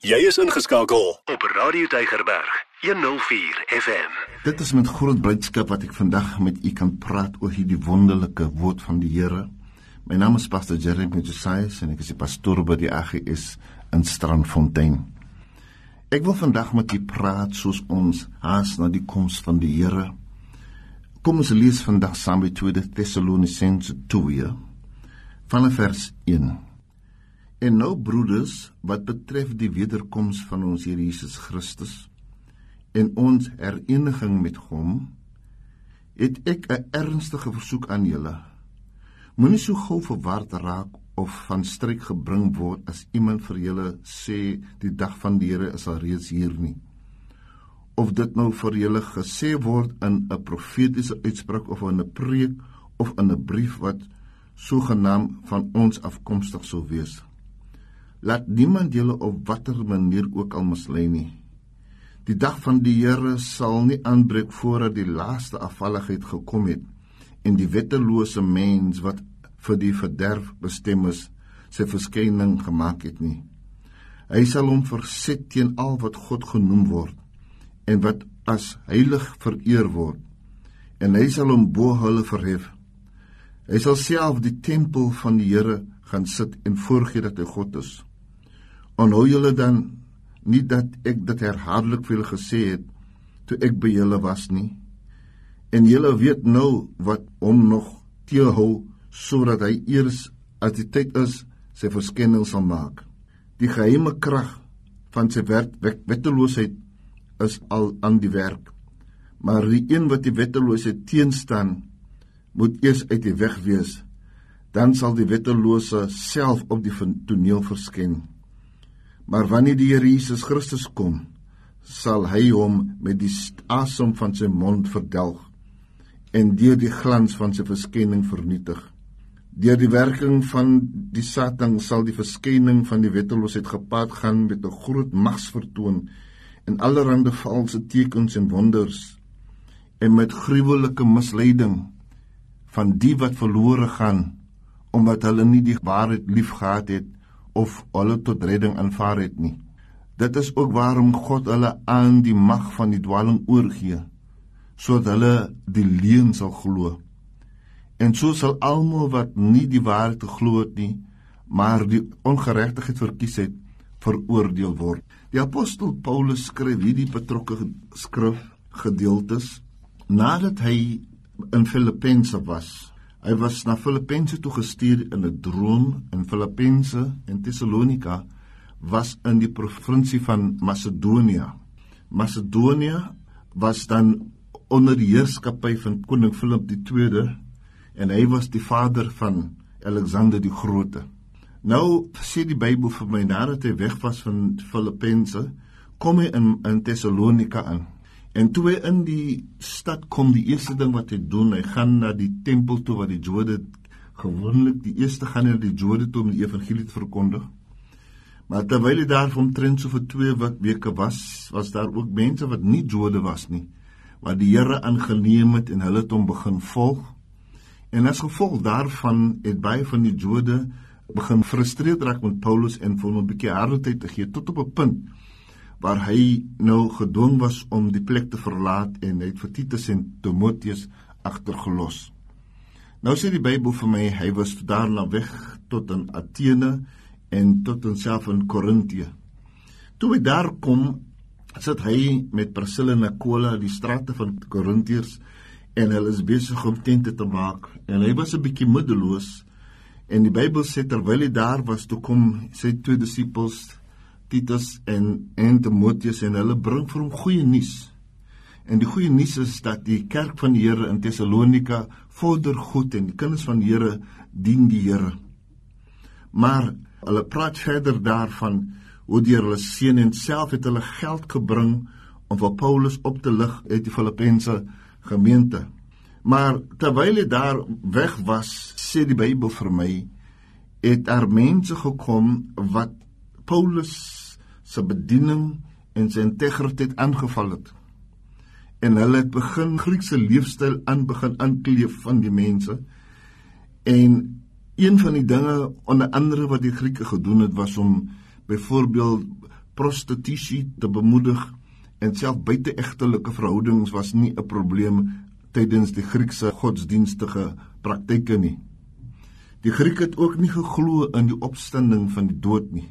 Jy is ingeskakel op Radio Deigerberg 104 FM. Dit is met groot blydskap wat ek vandag met u kan praat oor hierdie wonderlike woord van die Here. My naam is Pastor Jeremy Josias en ek is die pastoor by die AGS in Strandfontein. Ek wil vandag met u praat soos ons haas na die koms van die Here. Kom ons lees vandag saam by 2 Tessalonisense 2 vanaf vers 1. En nou broeders, wat betref die wederkoms van ons Here Jesus Christus en ons hereniging met Hom, het ek 'n ernstige versoek aan julle. Moenie so gou verward raak of van stryk gebring word as iemand vir julle sê die dag van die Here is al reeds hier nie. Of dit nou vir julle gesê word in 'n profetiese uitspraak of in 'n preek of in 'n brief wat sogenaamd van ons afkomstig sou wees. Laat niemand julle op watter manier ook al mislei nie. Die dag van die Here sal nie aanbreek voordat die laaste afvalligheid gekom het en die wettelose mens wat vir die verderf bestem is, sy verskyning gemaak het nie. Hy sal hom verset teen al wat God genoem word en wat as heilig vereer word en hy sal hom bo hulle verhef. Hy sal self die tempel van die Here gaan sit en voorgee dat hy God is. Onhou julle dan nie dat ek dit herhaaldelik vir julle gesê het toe ek by julle was nie. En julle weet nou wat hom nog teehou sodat hy eers as die tyd is sy verskenning sal maak. Die geheime krag van sy werk wetteloosheid is al aan die werk. Maar die een wat die wetteloosheid teenstaan, moet eers uit die weg wees. Dan sal die wettelose self op die toneel verskyn. Maar wanneer die Here Jesus Christus kom, sal hy hom met die asem van sy mond verdelg en deur die glans van sy verskyning vernietig. Deur die werking van die Satan sal die verskyning van die wetteloosheid gepaard gaan met 'n groot magsvertoon en allerlei valse tekens en wonders en met gruwelike misleiding van die wat verlore gaan omdat hulle nie die waarheid liefgehad het of hulle tot redding aanvaar het nie. Dit is ook waarom God hulle aan die mag van die dwaaling oorgee sodat hulle die leuen sal glo. En so sal almal wat nie die waarheid geglo het nie, maar die ongeregtigheid verkies het, veroordeel word. Die apostel Paulus skryf hierdie betrokke skrif gedeeltes nadat hy in Filippense was Hy was na Filippense toe gestuur in 'n droom in Filippense en Tessalonika was in die provinsie van Macedonië. Macedonië was dan onder die heerskappy van koning Filip II en hy was die vader van Alexander die Grote. Nou sê die Bybel vir my nadat hy weg was van Filippense, kom hy in in Tessalonika aan. En toe hy in die stad kom, die eerste ding wat hy doen, hy gaan na die tempel toe waar die Jode gewoonlik die eerste gaan na die Jode toe om die evangelie te verkondig. Maar terwyl hy daar van trend so vir 2 wat weke was, was daar ook mense wat nie Jode was nie, wat die Here aangeneem het en hulle het hom begin volg. En as gevolg daarvan het baie van die Jode begin frustreerd raak met Paulus en vir hom 'n bietjie harde tyd te gee tot op 'n punt waar hy nou gedwing was om die plek te verlaat en hy het vir Titus en Timoteus agtergelos. Nou sê die Bybel vir my hy was daarna weg tot in Athene en tot in self in Korintië. Toe hy daar kom, sit hy met Priscilla en Aquila die strate van Korintiërs en hulle is besig om tente te maak en hy was 'n bietjie moedeloos en die Bybel sê terwyl hy daar was toe kom sy twee disippels Titus en en Timoteus en hulle bring vir hom goeie nuus. En die goeie nuus is dat die kerk van die Here in Tessalonika vorder goed en die kinders van die Here dien die Here. Maar hulle praat verder daarvan hoe die hulle seun en self het hulle geld gebring om vir Paulus op te lig uit die Filippense gemeente. Maar terwyl hy daar weg was, sê die Bybel vir my, het daar mense gekom wat Paulus se bediening en sy integriteit aangeval het. En hulle het begin Griekse leefstyl aan begin aankleef van die mense. En een van die dinge onder andere wat die Grieke gedoen het was om byvoorbeeld prostitusie te bemoedig en self buiteegtelike verhoudings was nie 'n probleem tydens die Griekse godsdienstige praktyke nie. Die Grieke het ook nie geglo in die opstanding van die dood nie.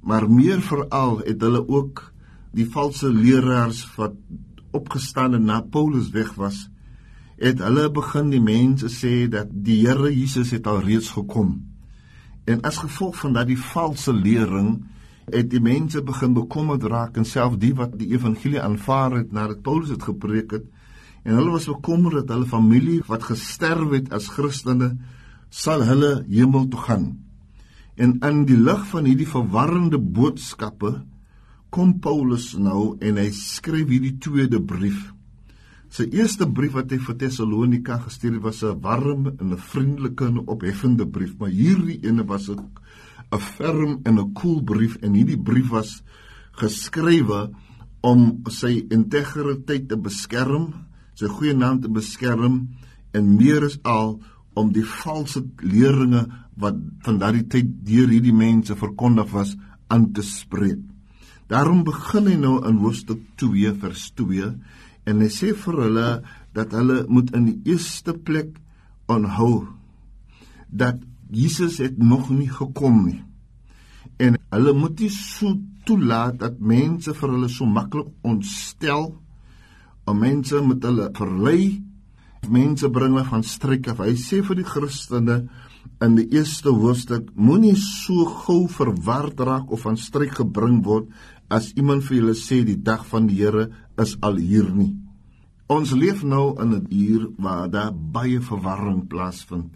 Maar meer veral het hulle ook die valse leraars wat opgestaan en na Paulus weg was, het hulle begin die mense sê dat die Here Jesus het al reeds gekom. En as gevolg van daardie valse lering het die mense begin bekommerd raak en self die wat die evangelie aanvaar het nadat Paulus dit gepreek het en hulle was bekommerd dat hulle familie wat gesterf het as Christene sal hulle hemel toe gaan. En in die lig van hierdie verwarrende boodskappe kom Paulus nou en hy skryf hierdie tweede brief. Sy eerste brief wat hy vir Tessalonika gestuur het was 'n warm en 'n vriendelike en opheffende brief, maar hierdie ene was 'n 'n ferm en 'n koel brief en hierdie brief was geskrywe om sy integriteit te beskerm, sy goeie naam te beskerm en meer as al om die valse leringe wat van daardie tyd deur hierdie mense verkondig was aan te spreek. Daarom begin hy nou in hoofstuk 2 vers 2 en hy sê vir hulle dat hulle moet in die eerste plek onthou dat Jesus het nog nie gekom nie. En hulle moet nie so toelaat dat mense vir hulle so maklik ontstel om mense met hulle verlei mense bring hulle van stryk af. Hy sê vir die Christene in die eerste hoofstuk moenie so gou verward raak of van stryk gebring word as iemand vir julle sê die dag van die Here is al hier nie. Ons leef nou in 'n uur waar daar baie verwarring plaasvind.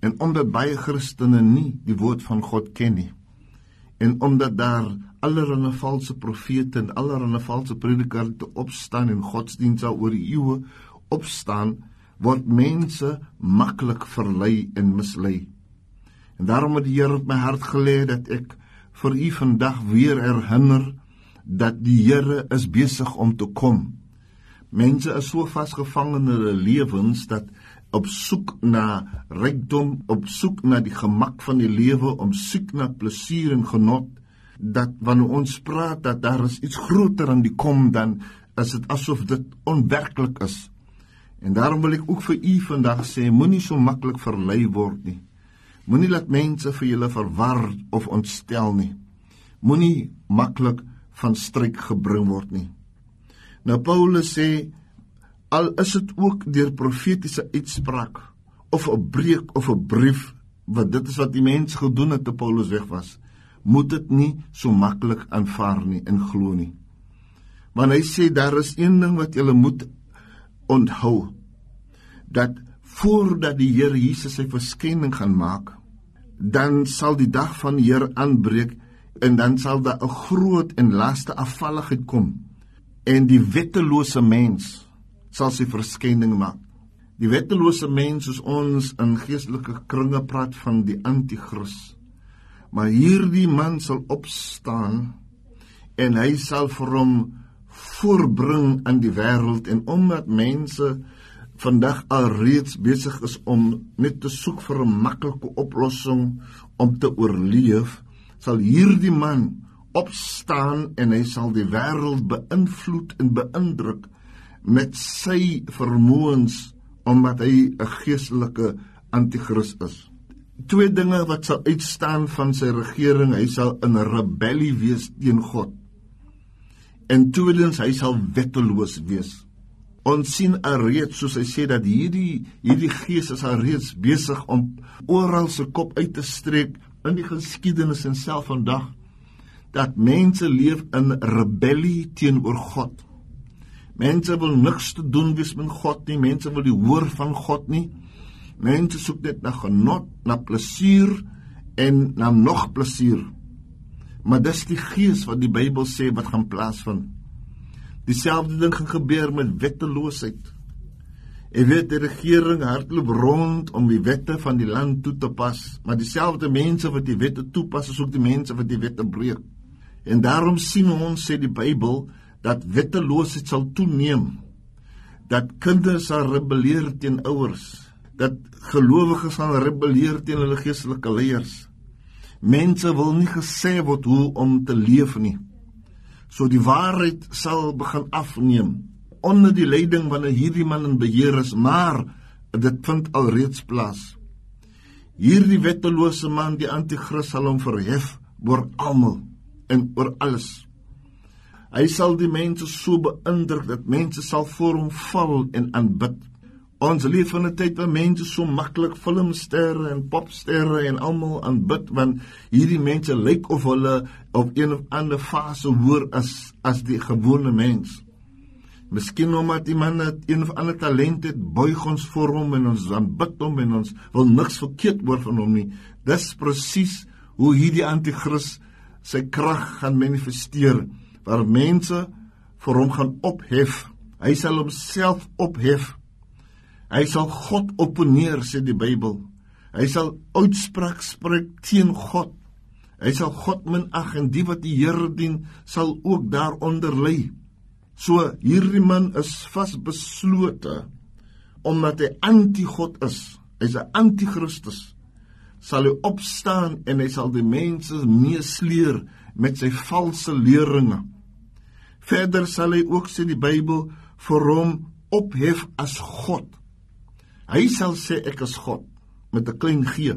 En omdat baie Christene nie die woord van God ken nie en omdat daar allerlei valse profete en allerlei valse predikante opstaan en godsdienste oor die eeue opstaan, word mense maklik verlei en mislei. En daarom het die Here op my hart gelê dat ek vir u vandag weer herinner dat die Here is besig om te kom. Mense is so vasgevang in hulle lewens dat op soek na rykdom, op soek na die gemak van die lewe, om soek na plesier en genot, dat wanneer ons praat dat daar is iets groter aan die kom dan is dit asof dit onwerklik is. En daarom wil ek ook vir u vandag sê, moenie so maklik verlei word nie. Moenie laat mense vir julle verwar of ontstel nie. Moenie maklik van stryk gebring word nie. Nou Paulus sê al is dit ook deur profetiese uitspraak of 'n breek of 'n brief wat dit is wat die mens gedoen het toe Paulus weg was, moet dit nie so maklik aanvaar nie en glo nie. Want hy sê daar is een ding wat jy moet onthou dat voordat die Here Jesus sy verskyning gaan maak, dan sal die dag van die Here aanbreek en dan sal daar 'n groot en laaste afvalligheid kom en die wettelose mens sal sy verskyning maak. Die wettelose mens is ons in geestelike kringe praat van die anti-kris. Maar hierdie man sal opstaan en hy sal vir hom voorbring aan die wêreld en omdat mense vandag al reeds besig is om net te soek vir 'n maklike oplossing om te oorleef, sal hierdie man opstaan en hy sal die wêreld beïnvloed en beïndruk met sy vermoëns omdat hy 'n geestelike anti-kris is. Twee dinge wat sal uitstaan van sy regering, hy sal in rebellie wees teen God en tweedens hy sal wetteloos wees. Ons sien alreeds soos hy sê dat hierdie hierdie gees is alreeds besig om oral se kop uit te streek in die geskiedenis en self vandag dat mense leef in rebellie teenoor God. Mense wil niks te doen wees met God nie, mense wil die hoor van God nie. Mense soek net na genot, na plesier en na nog plesier. Maar dis die gees wat die Bybel sê wat gaan plaasvind. Dieselfde ding gaan gebeur met wetteloosheid. En weet die regering hardloop rond om die wette van die land toe te pas, maar dieselfde mense wat die wette toepas, is ook die mense wat die wette breek. En daarom sien ons sê die Bybel dat wetteloosheid sal toeneem. Dat kinders sal rebelleer teen ouers, dat gelowiges sal rebelleer teen hulle geestelike leiers Mense wil nie gesê word hoe om te leef nie. So die waarheid sal begin afneem onder die leiding wanneer hierdie man in beheer is, maar dit vind alreeds plaas. Hierdie wettelose man, die anti-kris sal hom verhef oor almal en oor alles. Hy sal die mense so beïndruk dat mense sal voor hom val en aanbid. Ons leef in 'n tyd waar mense so maklik filmsterre en popsterre en almal aanbid want hierdie mense lyk of hulle op een of ander fase hoor as as die gewone mens. Miskien omdat die man het een of ander talent het, buig ons voor hom en ons aanbid hom en ons wil niks verkeerd hoor van hom nie. Dis presies hoe hierdie anti-kris sy krag gaan manifesteer waar mense vir hom gaan ophef. Hy sal homself ophef Hy sal God opponeer sê die Bybel. Hy sal uitspraak spreek teen God. Hy sal God minag en die wat die Here dien sal ook daaronder lê. So hierdie man is vasbeslote omdat hy anti-God is. Hy's 'n anti-Christus. Sal hy opstaan en hy sal die mense meesleer met sy valse leringe. Verder sal hy ook sê die Bybel vir hom ophef as God. Hy sal sê ek is God met 'n klein g.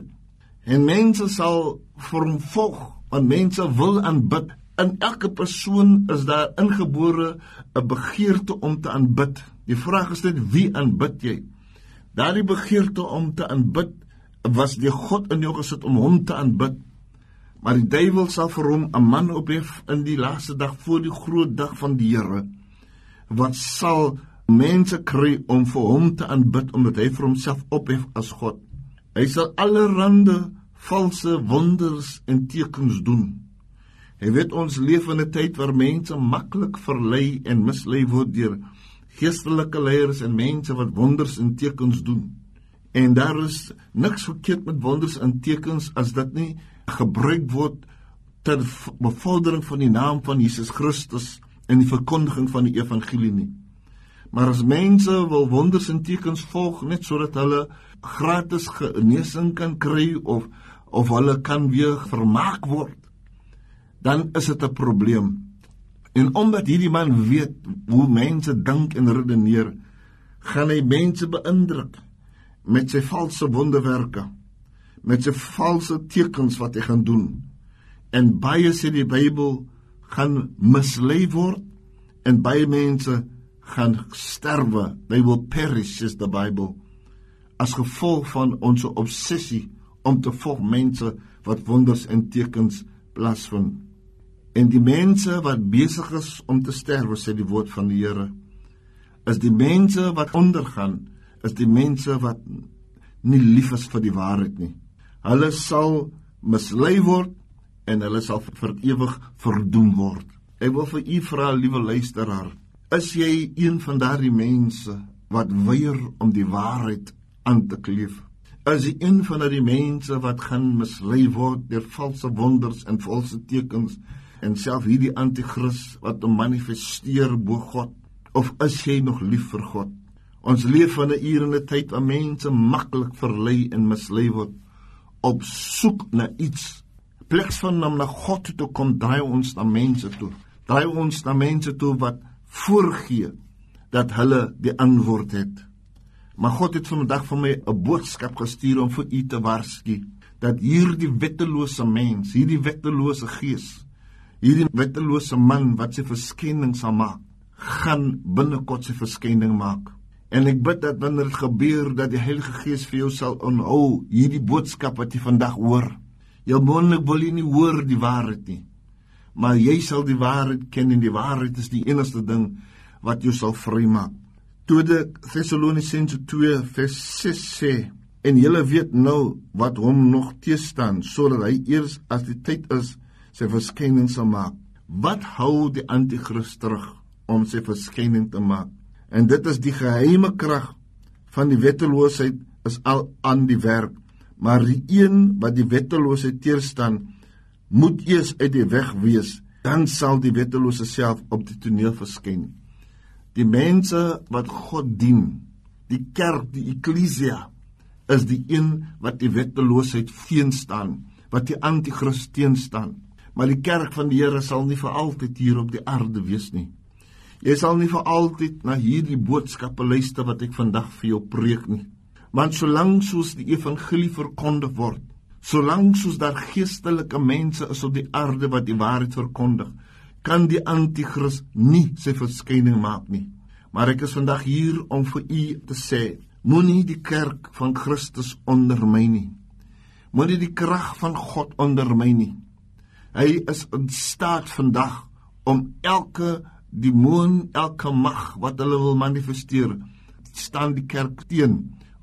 En mense sal vir hom volg, want mense wil aanbid. In elke persoon is daar ingebore 'n begeerte om te aanbid. Die vraag is net wie aanbid jy? Daardie begeerte om te aanbid was die God in jou gesit om hom te aanbid. Maar die duiwel sal vir hom 'n man ophef in die laaste dag voor die groot dag van die Here wat sal mense kry om vir hom te aanbid omdat hy vir homself ophef as God. Hy sal allerlei valse wonders en tekens doen. Hy weet ons leef in 'n tyd waar mense maklik verlei en mislei word deur geestelike leiers en mense wat wonders en tekens doen. En daar is niks verkeerd met wonders en tekens as dit nie gebruik word ter bevordering van die naam van Jesus Christus en die verkondiging van die evangelie nie. Maar as mense wil wonders en tekens volg net sodat hulle gratis genesing kan kry of of hulle kan weer vermaak word, dan is dit 'n probleem. En omdat hierdie man weet hoe mense dink en redeneer, gaan hy mense beïndruk met sy valse wonderwerke, met sy valse tekens wat hy gaan doen. En baie sê die Bybel gaan mislei word en baie mense gaan sterwe. They will perish says the Bible. As gevolg van ons obsessie om te volg mense wat wonders en tekens plaasvind. En die mense wat besig is om te sterwe sê die woord van die Here is die mense wat ondergaan, is die mense wat nie lief is vir die waarheid nie. Hulle sal mislei word en hulle sal vir ewig verdoem word. Ek wil vir u vra, liewe luisteraar, Is jy een van daardie mense wat weier om die waarheid aan te kleef? Is jy een van daardie mense wat gaan mislei word deur valse wonders en valse tekens en self hierdie anti-kris wat hom manifesteer bo God? Of is jy nog lief vir God? Ons leef in 'n uur en 'n tyd waar mense maklik verlei en mislei word op soek na iets. Pleks van om na God toe kom, draai ons na mense toe. Draai ons na mense toe wat voorgee dat hulle die antwoord het. Maar God het vandag vir my 'n boodskap gestuur om vir u te waarsku dat hierdie wettelose mens, hierdie wettelose gees, hierdie wettelose man wat sy verskyning sal maak, gaan binnekort sy verskyning maak. En ek bid dat wanneer dit gebeur dat die Heilige Gees vir jou sal onhou hierdie boodskap wat jy vandag hoor. Jou mondelik wil jy nie hoor die waarheid nie maar jy sal die waarheid ken en die waarheid is die enigste ding wat jou sal vrymaak. Tweede Thessalonisense 2 vers 6 sê en julle weet nou wat hom nog teestaan sodat hy eers as die tyd is sy verskyning sal maak. Wat hou die anti-kris terug om sy verskyning te maak? En dit is die geheime krag van die wetteloosheid is al aan die werk, maar die een wat die wetteloosheid teerstaan moet eers uit die weg wees, dan sal die wettelose self op die toneel verskyn. Die mense wat God dien, die kerk, die eklesia, is die een wat die wetteloosheid teenstaan, wat die anti-kris teenstaan. Maar die kerk van die Here sal nie vir altyd hier op die aarde wees nie. Jy sal nie vir altyd na hierdie boodskappe luister wat ek vandag vir jou preek nie. Want solank soos die evangelie verkondig word, solank soos daar geestelike mense is op die aarde wat die waarheid verkondig, kan die anti-kris nie sy verskyning maak nie. Maar ek is vandag hier om vir u te sê, moenie die kerk van Christus ondermyn nie. Moenie die krag van God ondermyn nie. Hy is in staat vandag om elke demoon, elke mag wat hulle wil manifesteer, staan die kerk teen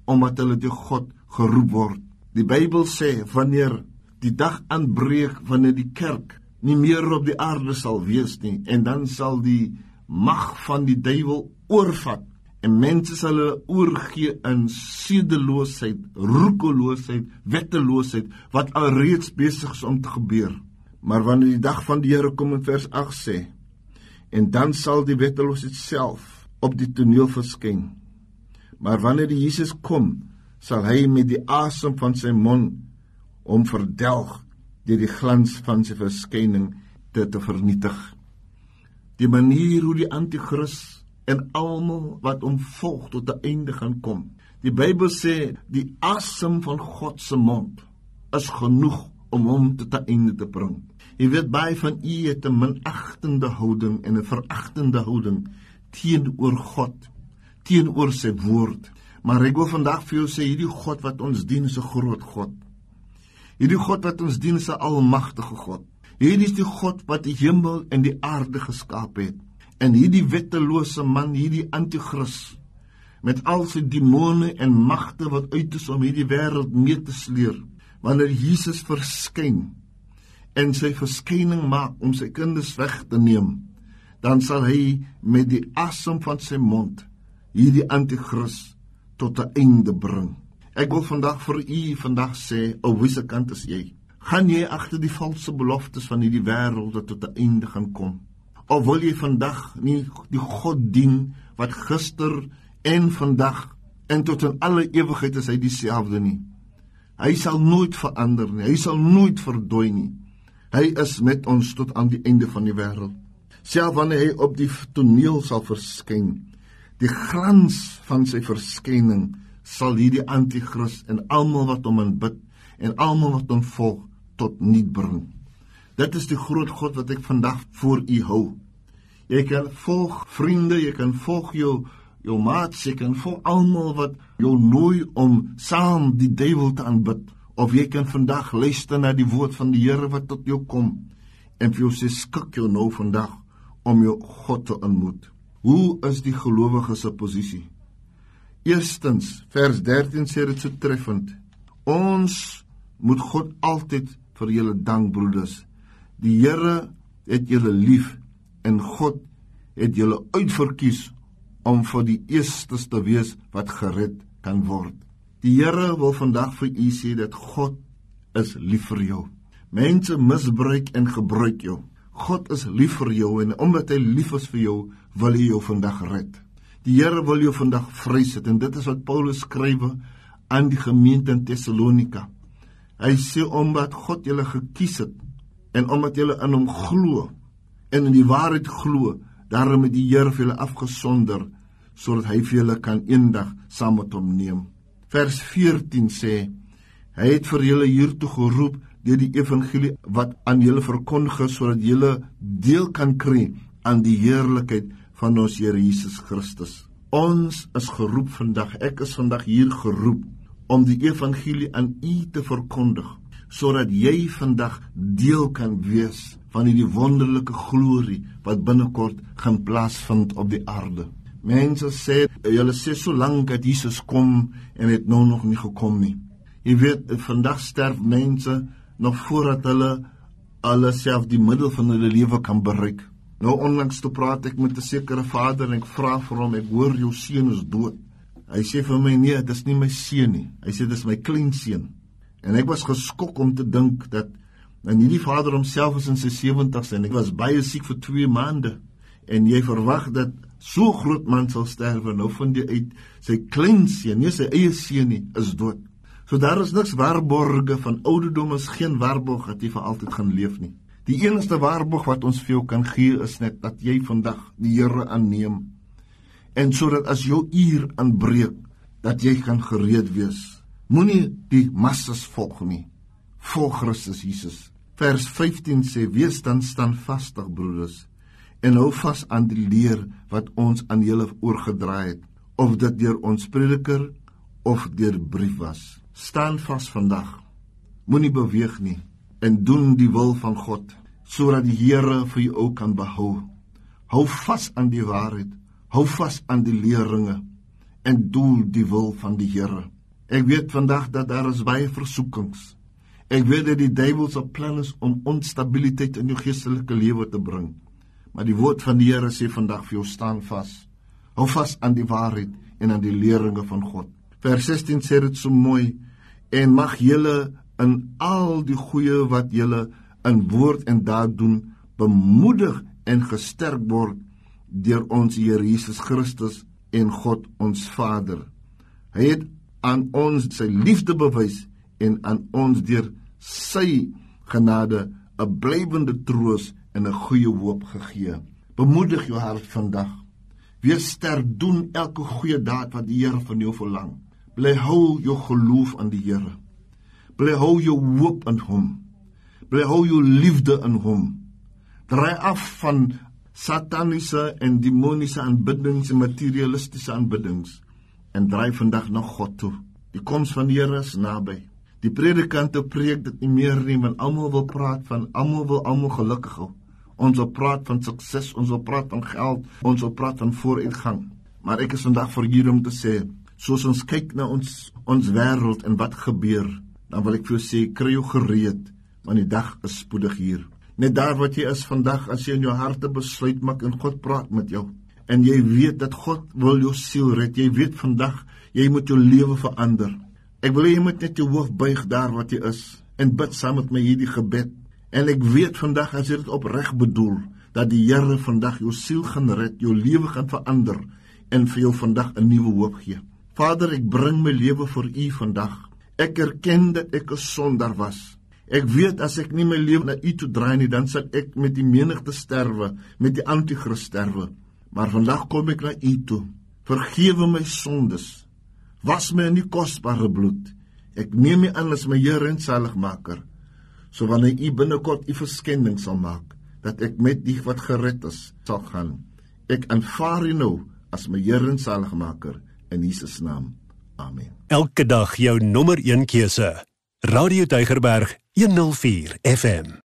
omdat hulle deur God geroep word. Die Bybel sê wanneer die dag aanbreek wanneer die kerk nie meer op die aarde sal wees nie en dan sal die mag van die duiwel oorvat en mense sal hulle oorgee in sedeloosheid, roekeloosheid, wetteloosheid wat alreeds besig is om te gebeur. Maar wanneer die dag van die Here kom in vers 8 sê en dan sal die wetteloosheid self op die toneel verskyn. Maar wanneer die Jesus kom, sal hy met die asem van sy mond om verdelg deur die glans van sy verskyning te te vernietig. Die manier hoe die anti-kris en almal wat hom volg tot 'n einde gaan kom. Die Bybel sê die asem van God se mond is genoeg om hom tot 'n einde te bring. Jy weet baie van u het 'n minagtende houding en 'n veragtende houding teenoor God, teenoor sy woord. Maar ek wil vandag vir jou sê hierdie God wat ons dien is 'n groot God. Hierdie God wat ons dien is 'n almagtige God. Hierdie is die God wat die hemel en die aarde geskaap het. En hierdie wettelose man, hierdie anti-kris met al sy demone en magte wat uit is om hierdie wêreld mee te sleer, wanneer Jesus verskyn en sy verskyning maak om sy kinders weg te neem, dan sal hy met die asem van sy mond hierdie anti-kris tot 'n einde bring. Ek wil vandag vir u vandag sê, op wiese kant is jy? Gaan jy agter die valse beloftes van hierdie wêreld wat tot 'n einde gaan kom? Of wil jy vandag nie die God dien wat gister en vandag en tot in alle ewigheid is hy dieselfde nie? Hy sal nooit verander nie. Hy sal nooit verdwyn nie. Hy is met ons tot aan die einde van die wêreld. Selfs wanneer hy op die toneel sal verskyn, die glans van sy verskyning sal hierdie anti-kris en almal wat hom aanbid en almal wat hom volg tot niet bring. Dit is die groot God wat ek vandag voor u hou. Jy kan volg vriende, jy kan volg jou jou maats, jy kan volg almal wat jou nooi om saam die duiwel te aanbid of jy kan vandag luister na die woord van die Here wat tot jou kom en vir jou sê skik jou nou vandag om jou God te ontmoet. Hoe is die gelowige se posisie? Eerstens, vers 13 sê dit so treffend. Ons moet God altyd vir julle dank broeders. Die Here het julle lief en God het julle uitverkies om vir die eerstes te wees wat gered kan word. Die Here wil vandag vir u sê dat God is lief vir jou. Mense misbruik en gebruik jou. God is lief vir jou en omdat hy lief is vir jou, wil hy jou vandag red. Die Here wil jou vandag vryset en dit is wat Paulus skryf aan die gemeente in Tessalonika. Hy sê omdat God julle gekies het en omdat julle in hom glo en in die waarheid glo, daarom het die Here vir julle afgesonder sodat hy vir julle kan eendag saam met hom neem. Vers 14 sê hy het vir julle hiertoe geroep deur die evangelie wat aan julle verkondig is sodat julle deel kan kry aan die heerlikheid van ons Here Jesus Christus. Ons is geroep vandag. Ek is vandag hier geroep om die evangelie aan u te verkondig sodat jy vandag deel kan wees van hierdie wonderlike glorie wat binnekort gaan plaasvind op die aarde. Mense sê julle sê so lank dat Jesus kom en het nou nog nie gekom nie. Jy weet vandag sterf mense nog voordat hulle alles self die middel van hulle lewe kan bereik. Nou onlangs toe praat ek met 'n sekere vader en ek vra vir hom, ek hoor jou seun is dood. Hy sê vir my nee, dit is nie my seun nie. Hy sê dis my kleinseun. En ek was geskok om te dink dat en hierdie vader homself is in sy 70's en ek was baie siek vir 2 maande en jy verwag dat so groot man sal sterwe nou van die uit sy kleinseun, nie sy eie seun nie, is dood. So daar is niks waarborge van ouderdom is geen waarborg dat jy vir altyd gaan leef nie. Die enigste waarborg wat ons vir jou kan gee is net dat jy vandag die Here aanneem en sodat as jou uur aanbreek dat jy kan gereed wees. Moenie die massas volg nie. Volg Christus Jesus. Vers 15 sê: "Wees dan standvastig, broeders, en hou vas aan die leer wat ons aan julle oorgedra het, of dit deur ons prediker of deur brief was. Staan vas vandag. Moenie beweeg nie en doen die wil van God, sodat die Here vir jou ook kan behou. Hou vas aan die waarheid, hou vas aan die leringe en doen die wil van die Here. Ek weet vandag dat daar is baie versoekings. Ek weet dat die duiwel se plan is om onstabiliteit in jou geestelike lewe te bring. Maar die woord van die Here sê vandag vir jou staan vas. Hou vas aan die waarheid en aan die leringe van God. Vers 16 sê dit so mooi en mag julle in al die goeie wat julle in woord en daad doen bemoedig en gesterk word deur ons Here Jesus Christus en God ons Vader. Hy het aan ons sy liefde bewys en aan ons deur sy genade 'n blywende troos en 'n goeie hoop gegee. Bemoedig jou hart vandag. Wees sterk, doen elke goeie daad wat die Here van jou verlang. Bly hou jou geloof aan die Here. Bly hou jou hoop in Hom. Bly hou jou liefde in Hom. Draai af van sataniese en demoniese aanbiddings en materialistiese aanbiddings en draai vandag na God toe. Die koms van die Here is naby. Die predikante preek dit nie meer nie, want almal wil praat van almal wil almal gelukkig hou. Ons wil praat van sukses, ons wil praat van geld, ons wil praat van vooruitgang. Maar ek is vandag vir hier om te sê, soos ons kyk na ons ons wêreld en wat gebeur, dan wil ek vir jou sê, kry jou gereed, want die dag is spoedig hier. Net daar wat jy is vandag, as jy in jou harte besluit maak en God praat met jou, en jy weet dat God wil jou siel red, jy weet vandag jy moet jou lewe verander. Ek wil hê jy moet net jou hoof buig daar wat jy is en bid saam met my hierdie gebed. En ek weet vandag as jy dit opreg bedoel dat die Here vandag jou siel gaan red, jou lewe gaan verander en vir jou vandag 'n nuwe hoop gee. Vader, ek bring my lewe vir U vandag. Ek erken dat ek 'n sondaar was. Ek weet as ek nie my lewe na U toe draai nie, dan sal ek met die menigte sterwe, met die anti-kris sterwe. Maar vandag kom ek na U toe. Vergewe my sondes was my in die kosbare bloed. Ek neem U aan as my Here en Saligmaker. So wanneer U binnekort U verskending sal maak, dat ek met die wat gered is sal gaan. Ek aanvaar U nou as my Here en Saligmaker in Jesus naam. Amen. Elke dag jou nommer 1 keuse. Radio Deugerberg 104 FM.